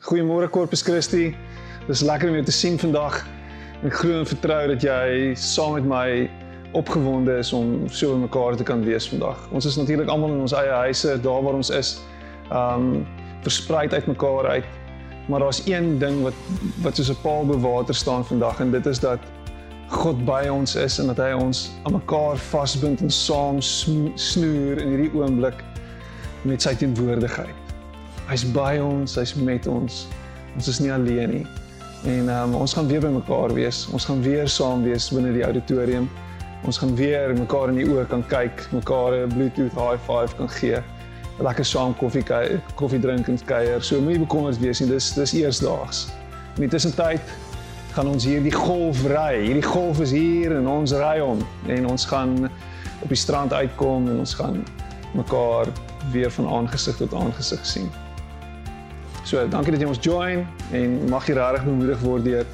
Goeiemôre Corpus Christi. Dis lekker om jou te sien vandag. Ek glo en vertrou dat jy saam met my opgewonde is om so by mekaar te kan wees vandag. Ons is natuurlik almal in ons eie huise, daar waar ons is, um verspreid uit mekaar uit. Maar daar's een ding wat wat soos 'n paal bo water staan vandag en dit is dat God by ons is en dat hy ons aan mekaar vasbind en saam snoer in hierdie oomblik met sy teenwoordigheid. Hy's by ons, hy's met ons. Ons is nie alleen nie. En um, ons gaan weer by mekaar wees. Ons gaan weer saam wees binne die auditorium. Ons gaan weer mekaar in die oë kan kyk, mekaar 'n Bluetooth high five kan gee. Lekker saam koffie koffie drink en kuier. So moenie bekommerd wees nie. Dis dis eersdaags. In die tussentyd gaan ons hier die golf ry. Hierdie golf is hier en ons ry hom en ons gaan op die strand uitkom en ons gaan mekaar weer van aangesig tot aangesig sien. So, dankie dat jy ons join en mag jy regtig bemoedig word deur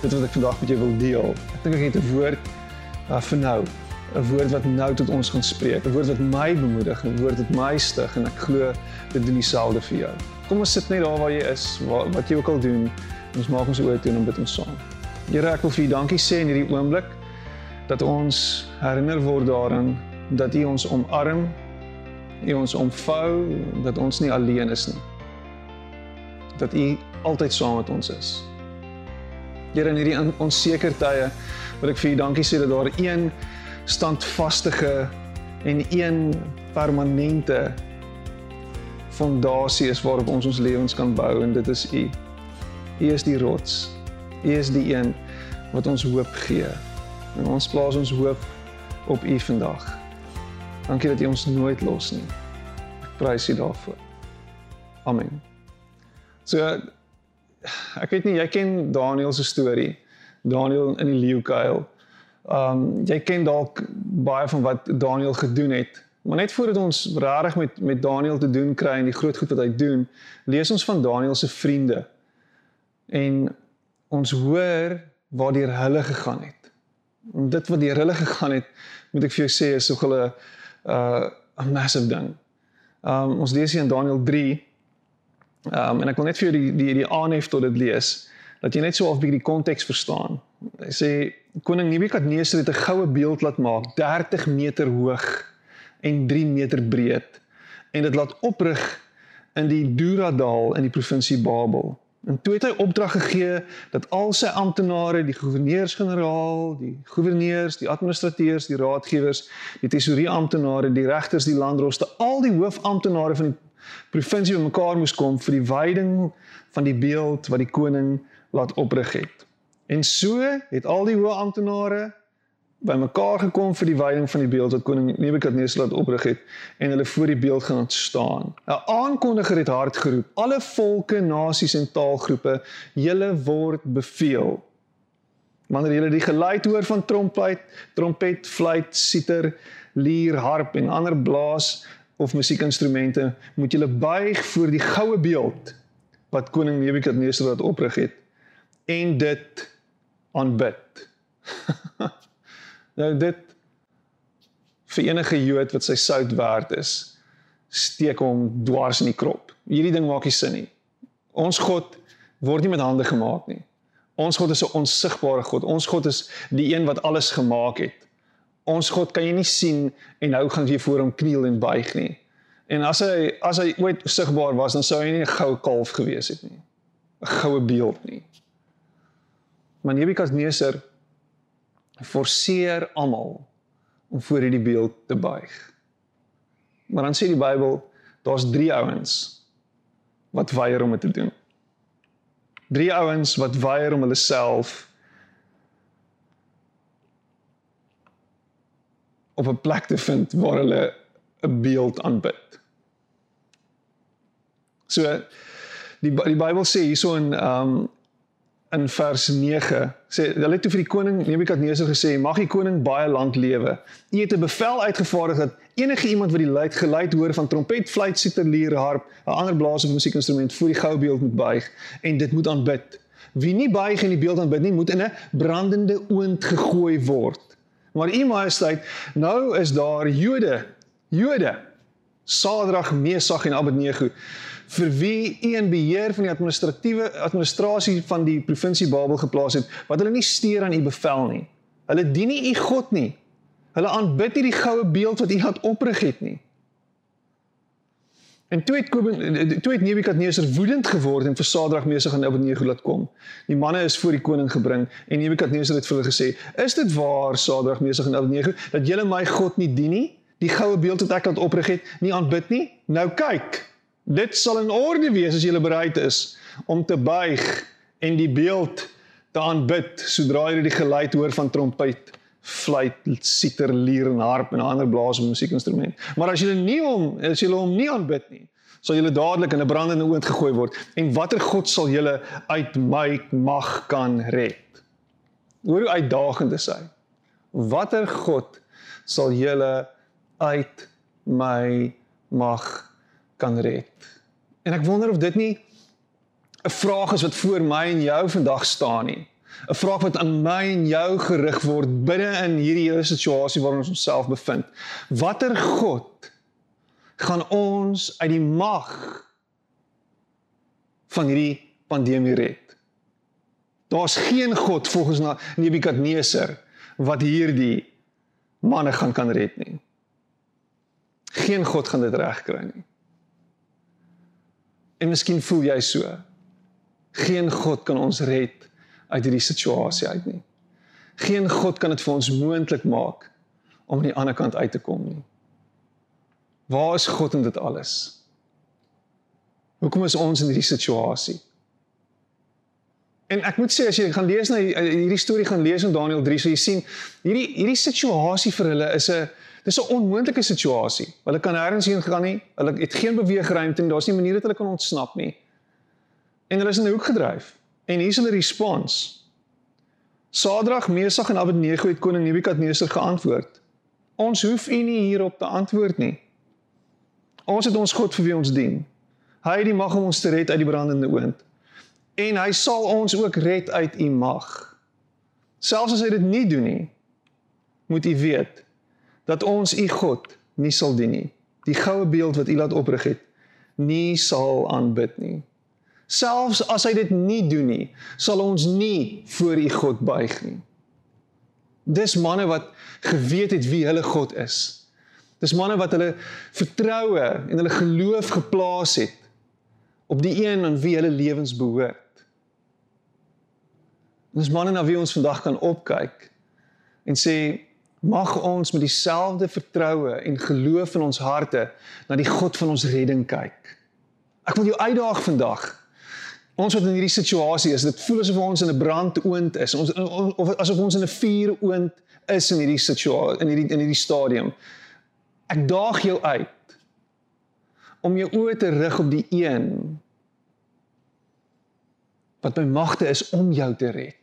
dit wat ek vandag met jou wil deel. Ek dink ek het 'n woord uh, vir nou, 'n woord wat nou tot ons gaan spreek, 'n woord wat my bemoedig, 'n woord wat my stig en ek glo dit doen dieselfde vir jou. Kom ons sit net daar waar jy is, waar, wat jy ook al doen. Ons maak ons oë toe en bid ons saam. Here, ek wil vir U dankie sê in hierdie oomblik dat ons herinner word daaraan dat U ons omarm, U ons omvou, dat ons nie alleen is nie dat U altyd saam met ons is. Here in hierdie onseker tye wil ek vir U dankie sê dat daar een standvaste en een permanente fondasie is waarop ons ons lewens kan bou en dit is U. U is die rots. U is die een wat ons hoop gee. En ons plaas ons hoop op U vandag. Dankie dat U ons nooit los nie. Ek prys U daarvoor. Amen. So ek weet nie jy ken Daniel se storie. Daniel in die leeukuil. Um jy ken dalk baie van wat Daniel gedoen het. Maar net voordat ons regtig met met Daniel te doen kry en die groot goed wat hy doen, lees ons van Daniel se vriende. En ons hoor waar deur hulle gegaan het. En dit wat deur hulle gegaan het, moet ek vir jou sê is so 'n uh 'n massive ding. Um ons lees hier in Daniel Ehm um, en ek wil net vir jou die die die aanhef tot dit lees dat jy net so 'n bietjie die konteks verstaan. Hy sê koning Nebukadneser het 'n goue beeld laat maak 30 meter hoog en 3 meter breed en dit laat oprig in die Duradal in die provinsie Babel. En toe het hy opdrag gegee dat al sy amptenare, die goewerneurs-generaal, die goewerneurs, die administrateurs, die raadgewers, die tesourier amptenare, die regters, die landdroste, al die hoofamptenare van die provinsie bymekaar moes kom vir die wyding van die beeld wat die koning laat oprig het. En so het al die hoë amptenare bymekaar gekom vir die wyding van die beeld wat koning Nebukadnesar laat oprig het en hulle voor die beeld gaan staan. 'n Aankondiger het hard geroep: "Alle volke, nasies en taalgroepe, julle word beveel wanneer julle die geluid hoor van trompet, trompet, fluit, siter, lier, harp en ander blaas of musiekinstrumente, moet julle buig voor die goue beeld wat koning Nebukadnesar laat oprig het en dit aanbid. nou dit vir enige Jood wat sy sout werd is, steek hom dwars in die krop. Hierdie ding maak nie sin nie. Ons God word nie met hande gemaak nie. Ons God is 'n onsigbare God. Ons God is die een wat alles gemaak het. Ons God kan jy nie sien en nou gaan jy voor hom kniel en buig nie. En as hy as hy ooit sigbaar was, dan sou hy nie 'n goue kalf gewees het nie. 'n Goue beeld nie. Maar Nebukadneser forceer almal om voor hierdie beeld te buig. Maar dan sê die Bybel, daar's 3 ouens wat weier om dit te doen. 3 ouens wat weier om hulle self op 'n plek te vind waar hulle 'n beeld aanbid. So die die Bybel sê hierso in um in vers 9 sê hulle het toe vir die koning Nebukadneser gesê mag die koning baie lank lewe. U het 'n bevel uitgevaardig dat enige iemand wat die luid geluid hoor van trompet, fluit, siter, lier, harp, 'n ander blaas of musiekinstrument voor die goue beeld moet buig en dit moet aanbid. Wie nie buig en die beeld aanbid nie, moet in 'n brandende oond gegooi word. Maar u majesteit, nou is daar Jode, Jode, Sadrag, Mesach en Abednego vir wie u in beheer van die administratiewe administrasie van die provinsie Babel geplaas het, wat hulle nie steur aan u bevel nie. Hulle dien nie u God nie. Hulle aanbid nie die goue beeld wat u laat oprig het nie. En toe het toe het Nebukadneser woedend geword en vir Sadrag, Mesach en Abednego laat kom. Die manne is voor die koning gebring en Nebukadneser het vir hulle gesê: "Is dit waar, Sadrag, Mesach en Abednego, dat julle my God nie dien nie? Die goue beeld wat ek laat oprig het, nie aanbid nie? Nou kyk, dit sal in orde wees as julle bereid is om te buig en die beeld te aanbid sodra jy die geluid hoor van trompet." Fluit, siter, lier en harp en ander blaas en musiekinstrument. Maar as jy nie hom, as jy hom nie aanbid nie, sal jy dadelik in 'n brandende oond gegooi word. En watter God sal julle uit my mag kan red? Hoor hoe uitdagend is. Watter God sal julle uit my mag kan red? En ek wonder of dit nie 'n vraag is wat voor my en jou vandag staan nie. 'n vraag wat aan my en jou gerig word binne in hierdie hele situasie waarin ons onsself bevind. Watter God gaan ons uit die mag van hierdie pandemie red? Daar's geen God volgens na Nebukadneser wat hierdie manne gaan kan red nie. Geen God gaan dit regkry nie. En miskien voel jy so. Geen God kan ons red uit hierdie situasie uit nie. Geen God kan dit vir ons moontlik maak om aan die ander kant uit te kom nie. Waar is God in dit alles? Hoekom is ons in hierdie situasie? En ek moet sê as jy gaan lees na hierdie storie gaan lees in Daniël 3, so jy sien hierdie hierdie situasie vir hulle is 'n dis 'n onmoontlike situasie. Hulle kan nêrens heen gaan nie. Hulle het geen beweegruimte nie. Daar's nie 'n manier dat hulle kan ontsnap nie. En hulle is in 'n hoek gedryf. En hier is hulle respons. Sadrag, Mesach en Abednego het koning Nebukadneser geantwoord: Ons hoef u nie hierop te antwoord nie. Ons het ons God vir wie ons dien. Hy het die mag om ons te red uit die brandende oond. En hy sal ons ook red uit u mag. Selfs as hy dit nie doen nie, moet u weet dat ons u God nie sal dien nie. Die goue beeld wat u laat oprig het, nie sal aanbid nie. Selfs as hy dit nie doen nie, sal ons nie voor u God buig nie. Dis manne wat geweet het wie hulle God is. Dis manne wat hulle vertroue en hulle geloof geplaas het op die een aan wie hulle lewens behoort. Dis manne na wie ons vandag kan opkyk en sê mag ons met dieselfde vertroue en geloof in ons harte na die God van ons redding kyk. Ek wil jou uitdaag vandag Ons wat in hierdie situasie is, dit voel asof ons in 'n brandoond is. Ons of asof ons in 'n vuuroond is in hierdie situasie in hierdie in hierdie stadium. Ek daag jou uit om jou oë te rig op die een wat by magte is om jou te red.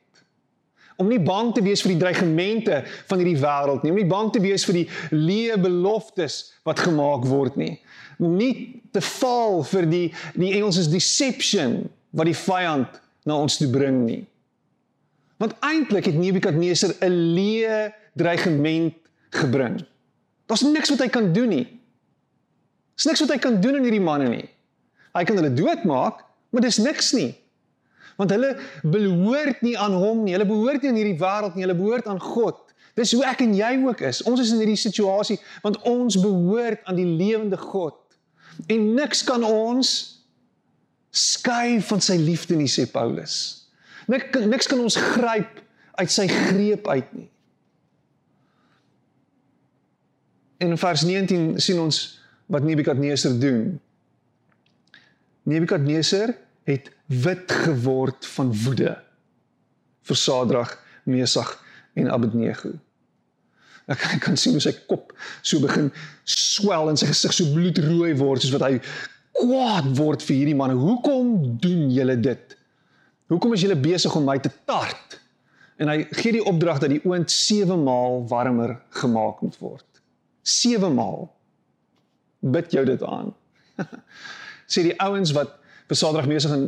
Om nie bang te wees vir die dreigemente van hierdie wêreld nie, om nie bang te wees vir die leë beloftes wat gemaak word nie. Om nie te val vir die die Engels is deception wat die vyand na ons toe bring nie. Want eintlik het Nebukadneser 'n leë dreigement gebring. Daar's niks wat hy kan doen nie. Daar's niks wat hy kan doen aan hierdie manne nie. Hy kan hulle doodmaak, maar dis niks nie. Want hulle behoort nie aan hom nie. Hulle behoort nie aan hierdie wêreld nie. Hulle behoort aan God. Dis hoe ek en jy ook is. Ons is in hierdie situasie want ons behoort aan die lewende God. En niks kan ons skei van sy liefde nie sê Paulus. Nik niks kan ons gryp uit sy greep uit nie. In vers 19 sien ons wat Nebukadneser doen. Nebukadneser het wit geword van woede vir Sadrag, Mesach en Abednego. Ek kan sien hoe sy kop so begin swel en sy gesig so bloedrooi word soos wat hy kwaad word vir hierdie manne. Hoekom doen julle dit? Hoekom is julle besig om my te tart? En hy gee die opdrag dat die oond 7 maal warmer gemaak moet word. 7 maal. Bid jou dit aan. Sê die ouens wat vir Saterdag besig in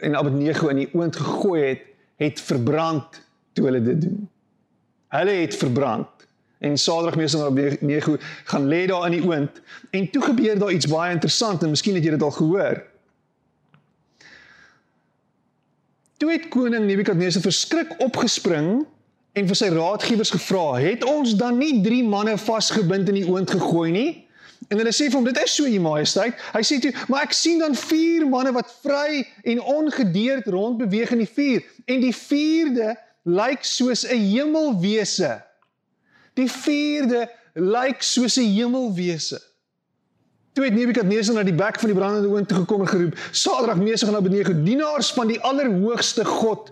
en Abednego in die oond gegooi het, het verbrand toe hulle dit doen. Hulle het verbrand en Saterdagmesing op 9 uur gaan lê daar in die oond en toe gebeur daar iets baie interessant en miskien het jy dit al gehoor. Toe het koning Nebukadnessar verskrik opgespring en vir sy raadgewers gevra: "Het ons dan nie drie manne vasgebind in die oond gegooi nie?" En hulle sê vir hom: "Dit is so, u majesteit." Hy sê toe: "Maar ek sien dan vier manne wat vry en ongedeerd rondbeweeg in die vuur en die vierde lyk soos 'n hemelwese." Die vierde lyk soos 'n hemelwese. Toe het Nebukadnesar na die bek van die brandende oond toe gekom en geroep: "Sadrag, Mesach en Abednego, dienaars van die Allerhoogste God,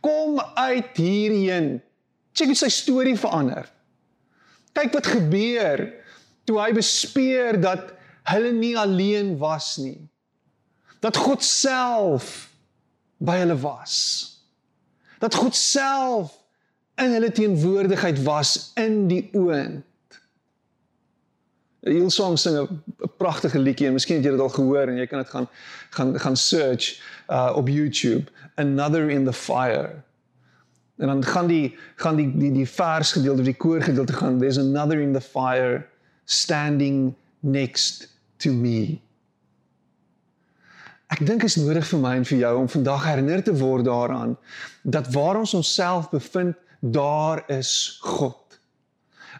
kom uit hierheen." Kyk hoe sy storie verander. Kyk wat gebeur toe hy bespeer dat hulle nie alleen was nie. Dat God self by hulle was. Dat God self in hulle teenwoordigheid was in die oond. Hillsong sing 'n pragtige liedjie en miskien het jy dit al gehoor en jy kan dit gaan gaan gaan search uh op YouTube Another in the Fire. En dan gaan die gaan die die die vers gedeelte of die koor gedeelte gaan there's another in the fire standing next to me. Ek dink is nodig vir my en vir jou om vandag herinner te word daaraan dat waar ons onsself bevind, daar is God.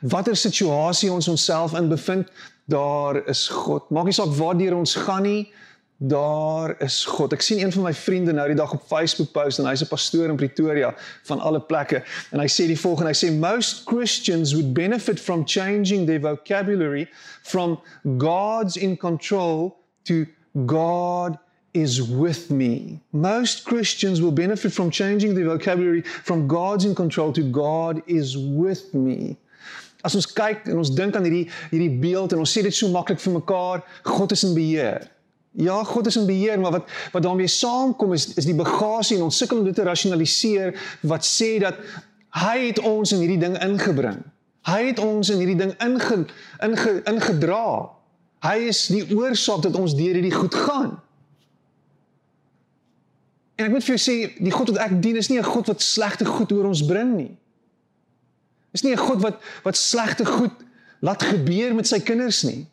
Watter situasie ons onsself in bevind, daar is God. Maak nie saak waar deur ons gaan nie, daar is God. Ek sien een van my vriende nou die dag op Facebook post en hy's 'n pastoor in Pretoria van alle plekke en hy sê die volgende, hy sê most Christians would benefit from changing their vocabulary from God's in control to God is with me. Most Christians will benefit from changing their vocabulary from God's in control to God is with me. As ons kyk en ons dink aan hierdie hierdie beeld en ons sê dit so maklik vir mekaar, God is in beheer. Ja, God is in beheer, maar wat wat daarmee saamkom is is die bagasie en ons sukkel om dit te rasionaliseer wat sê dat hy het ons in hierdie ding ingebring. Hy het ons in hierdie ding inge, inge ingedra. Hy is die oorsaak dat ons deur hierdie goed gaan. En ek moet vir jou sê, die God wat ek dien is nie 'n God wat slegte goed oor ons bring nie. Is nie 'n God wat wat slegte goed laat gebeur met sy kinders nie.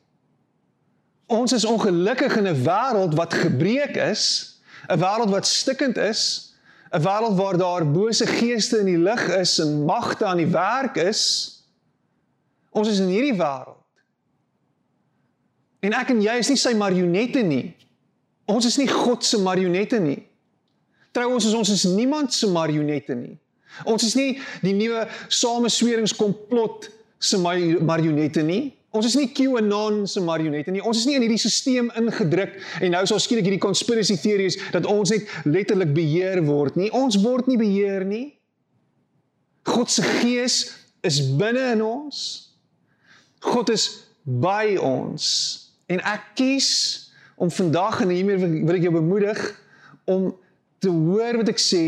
Ons is ongelukkig in 'n wêreld wat gebreek is, 'n wêreld wat stikkend is, 'n wêreld waar daar bose geeste in die lig is en magte aan die werk is. Ons is in hierdie wêreld. En ek en jy is nie sy marionette nie. Ons is nie God se marionette nie. Trouwens is ons is niemand se marionette nie. Ons is nie die nuwe samesweringskomplot se marionette nie. Ons is nie QAnon se marionette nie. Ons is nie in hierdie stelsel ingedruk en nou is ons skielik hierdie conspiracy theories dat ons net letterlik beheer word nie. Ons word nie beheer nie. God se gees is binne in ons. God is by ons. En ek kies om vandag en hiermee wil ek jou bemoedig om te hoor wat ek sê.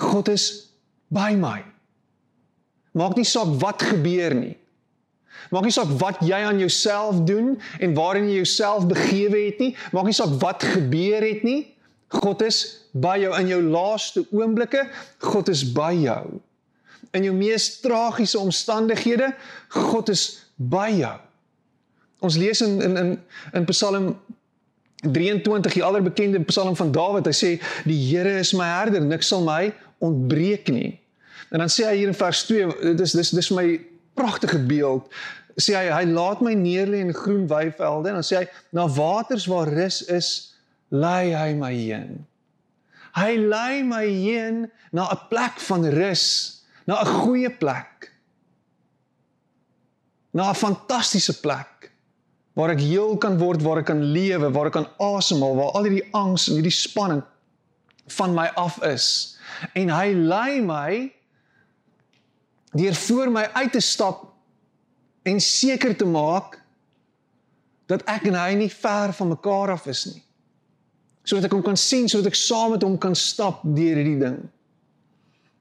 God is by my. Maak nie saak wat gebeur nie. Maak nie saak wat jy aan jouself doen en waarin jy jouself begewe het nie. Maak nie saak wat gebeur het nie. God is by jou in jou laaste oomblikke. God is by jou. In jou mees tragiese omstandighede, God is by jou. Ons lees in in in in Psalm 23, die allerbekende Psalm van Dawid. Hy sê die Here is my herder, niks sal my ontbreek nie. En dan sê hy hier in vers 2, dit is dis dis my pragtige beeld. Sê hy hy laat my neerlê in groen weivelde en dan sê hy na waters waar rus is, lei hy my heen. Hy lei my heen na 'n plek van rus, na 'n goeie plek. Na 'n fantastiese plek waar ek heel kan word, waar ek kan lewe, waar ek kan asemhaal, waar al hierdie angs en hierdie spanning van my af is. En hy lei my deur voor my uit te stap en seker te maak dat ek en hy nie ver van mekaar af is nie. Sodat ek hom kan sien, sodat ek saam met hom kan stap deur hierdie ding.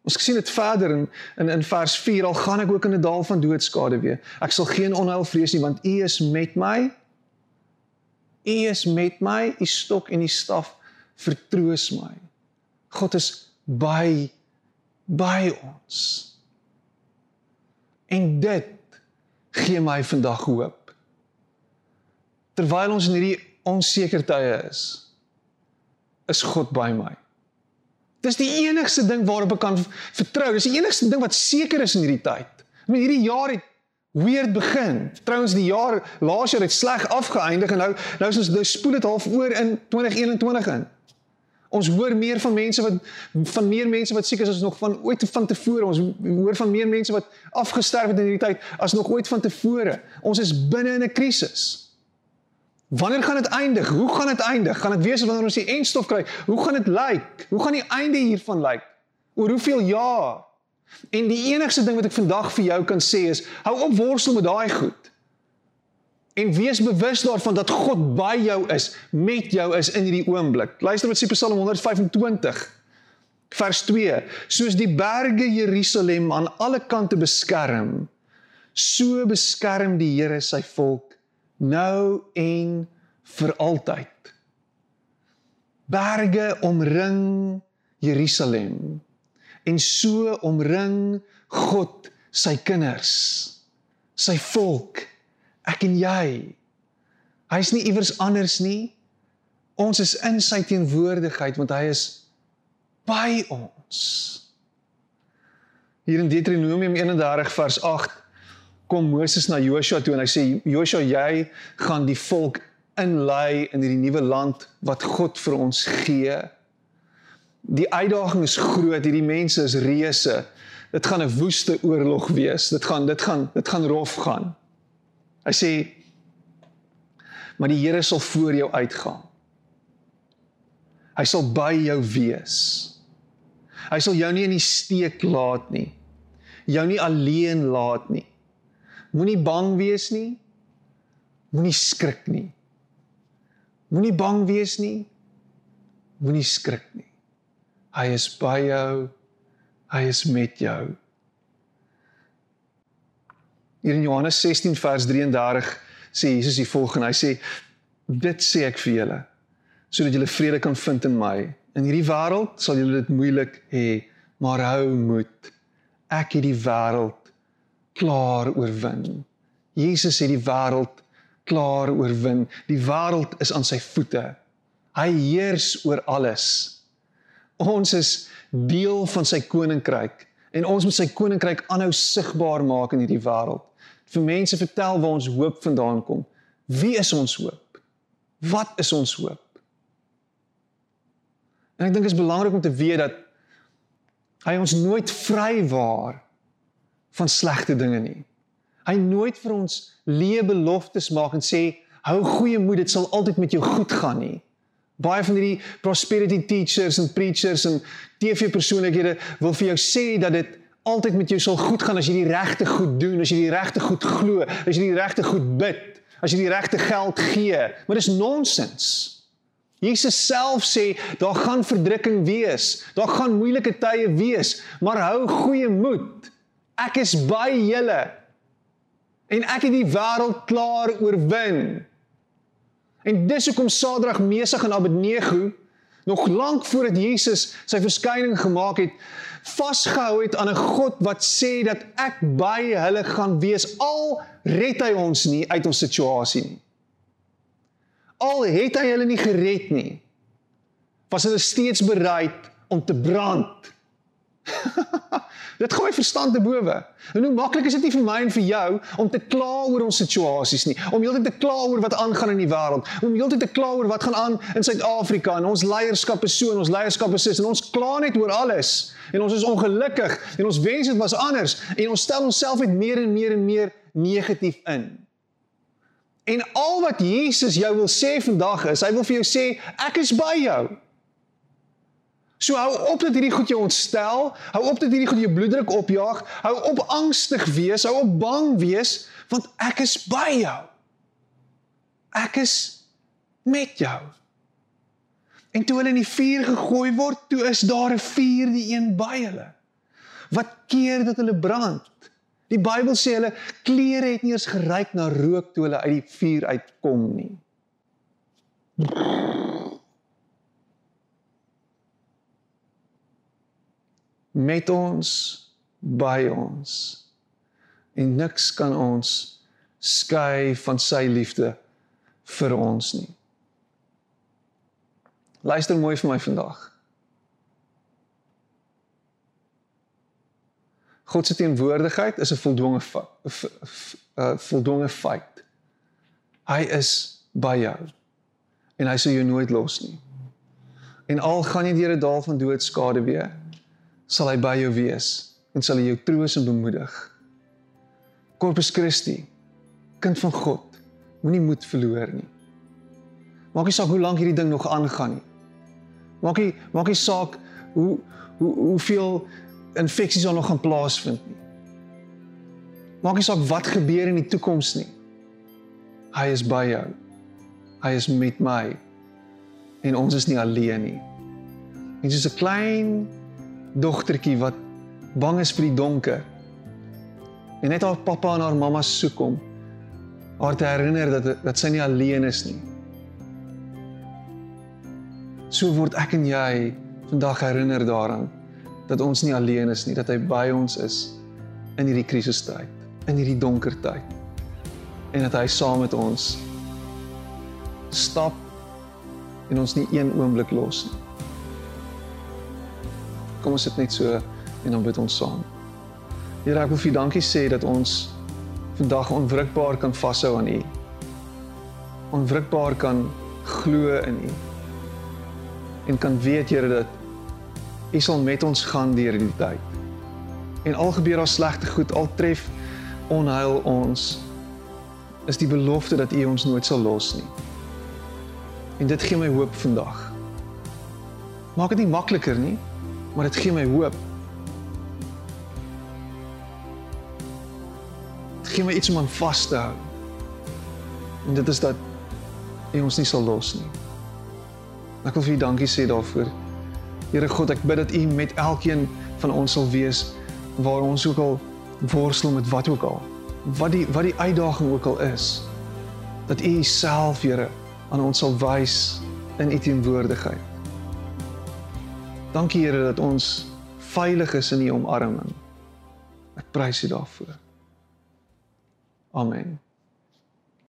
Ons sien dit verder in in in vers 4 al gaan ek ook in 'n dal van doodskade weer. Ek sal geen onheil vrees nie want U is met my. U is met my, U stok en U staf vertroos my. God is by by ons. En dit gee my vandag hoop. Terwyl ons in hierdie onseker tye is, is God by my. Dis die enigste ding waarop ek kan vertrou. Dis die enigste ding wat seker is in hierdie tyd. Ek meen hierdie jaar het weird begin. Trouens die jaar laas jaar het sleg afgeëindig en nou nou is ons nou spoel dit half oor in 2021 in. Ons hoor meer van mense wat van meer mense wat siek is as nog van ooit van tevore. Ons hoor van meer mense wat afgesterf het in hierdie tyd as nog ooit van tevore. Ons is binne in 'n krisis. Wanneer gaan dit eindig? Hoe gaan dit eindig? Gaan dit wees wanneer ons die eindstof kry? Hoe gaan dit lyk? Hoe gaan die einde hiervan lyk? Oor hoeveel jaar? En die enigste ding wat ek vandag vir jou kan sê is, hou op worstel met daai goed. En wees bewus daarvan dat God by jou is, met jou is in hierdie oomblik. Luister wat sê Psalm 125 vers 2: Soos die berge Jerusalem aan alle kante beskerm, so beskerm die Here sy volk nou en vir altyd. Berge omring Jerusalem en so omring God sy kinders, sy volk, ek en jy. Hy's nie iewers anders nie. Ons is in sy teenwoordigheid want hy is by ons. Hier in Deuteronomium 31 vers 8 kom Moses na Joshua toe en hy sê Joshua jy gaan die volk inlei in hierdie nuwe land wat God vir ons gee. Die uitdaging is groot, hierdie mense is reuse. Dit gaan 'n woeste oorlog wees. Dit gaan dit gaan dit gaan rof gaan. Hy sê maar die Here sal voor jou uitgaan. Hy sal by jou wees. Hy sal jou nie in die steek laat nie. Jou nie alleen laat nie. Moenie bang wees nie. Moenie skrik nie. Moenie bang wees nie. Moenie skrik nie. Hy is by jou. Hy is met jou. Hier in Johannes 16 vers 33 sê Jesus die volgende. Hy sê dit sê ek vir julle sodat julle vrede kan vind in my. In hierdie wêreld sal julle dit moeilik hê, maar hou moed. Ek het die wêreld klaar oorwin. Jesus het die wêreld klaar oorwin. Die wêreld is aan sy voete. Hy heers oor alles. Ons is deel van sy koninkryk en ons moet sy koninkryk aanhou sigbaar maak in hierdie wêreld. Vir mense vertel waar ons hoop vandaan kom. Wie is ons hoop? Wat is ons hoop? En ek dink dit is belangrik om te weet dat hy ons nooit vrywaar van slegte dinge nie. Hy nooit vir ons leë beloftes maak en sê hou goeie moed, dit sal altyd met jou goed gaan nie. Baie van hierdie prosperity teachers en preachers en TV persoonlikhede wil vir jou sê dat dit altyd met jou sal goed gaan as jy die regte goed doen, as jy die regte goed glo, as jy die regte goed bid, as jy die regte geld gee. Maar dis nonsens. Jesus self sê daar gaan verdrukking wees, daar gaan moeilike tye wees, maar hou goeie moed. Ek is by julle. En ek het die wêreld klaar oorwin. En dis hoekom Sadrag, Mesach en Abednego nog lank voordat Jesus sy verskyning gemaak het, vasgehou het aan 'n God wat sê dat ek by hulle gaan wees al red hy ons nie uit ons situasie nie. Al het hy hulle nie gered nie, was hulle steeds bereid om te brand dit gaan my verstand te bowe. En hoe maklik is dit nie vir my en vir jou om te kla oor ons situasies nie, om heeltyd te kla oor wat aangaan in die wêreld, om heeltyd te kla oor wat gaan aan in Suid-Afrika en ons leierskap is so en ons leierskap is sis en ons kla net oor alles en ons is ongelukkig en ons wens dit was anders en ons stel onsself net meer en meer en meer negatief in. En al wat Jesus jou wil sê vandag is, hy wil vir jou sê ek is by jou. So hou op dat hierdie goed jou ontstel, hou op dat hierdie goed jou bloeddruk opjaag, hou op angstig wees, hou op bang wees want ek is by jou. Ek is met jou. En toe hulle in die vuur gegooi word, toe is daar 'n vierde een by hulle. Wat keer dat hulle brand? Die Bybel sê hulle klere het nie eens geruik na rook toe hulle uit die vuur uitkom nie. Met ons by ons en niks kan ons skei van sy liefde vir ons nie. Luister mooi vir my vandag. God se teenwoordigheid is 'n voldwonge 'n voldwonge feit. Hy is by jou en hy sal jou nooit los nie. En al gaan jy deur 'n dal van dood skade weer, sal hy by jou wees en sal hy jou troos en bemoedig. Corpus Christi, kind van God, moenie moed verloor nie. Maak nie saak hoe lank hierdie ding nog aangaan nie. Maak nie maak nie saak hoe hoe hoeveel infeksies daar nog gaan plaasvind nie. Maak nie saak wat gebeur in die toekoms nie. Hy is by jou. Hy is met my. En ons is nie alleen nie. Dit is 'n klein dogtertjie wat bang is vir die donker. En net haar pappa en haar mamma soek hom. Haar te herinner dat dat sy nie alleen is nie. So word ek en jy vandag herinner daaraan dat ons nie alleen is nie, dat hy by ons is in hierdie krisistyd, in hierdie donker tyd. En dat hy saam met ons stap en ons nie een oomblik los nie. Kom ons sit net so en dan bid ons saam. Here, ek wil vir dankie sê dat ons vandag onwrikbaar kan vashou aan U. Onwrikbaar kan glo in U. En kan weet, Here, dat U sal met ons gaan deur die tyd. En al gebeur daar slegte goed, al tref onheil ons, is die belofte dat U ons nooit sal los nie. En dit gee my hoop vandag. Maak dit nie makliker nie, maar dit gee my hoop. Dit gee my iets om aan vas te hou. En dit is dat U ons nie sal los nie. Ek wil vir U dankie sê daarvoor. Here God, ek bid dat U met elkeen van ons sal wees waar ons ook al worstel met wat ook al. Wat die wat die uitdaging ook al is. Dat U self, Here, aan ons sal wys in U teenwoordigheid. Dankie Here dat ons veilig is in U omarming. Ek prys U daarvoor. Amen.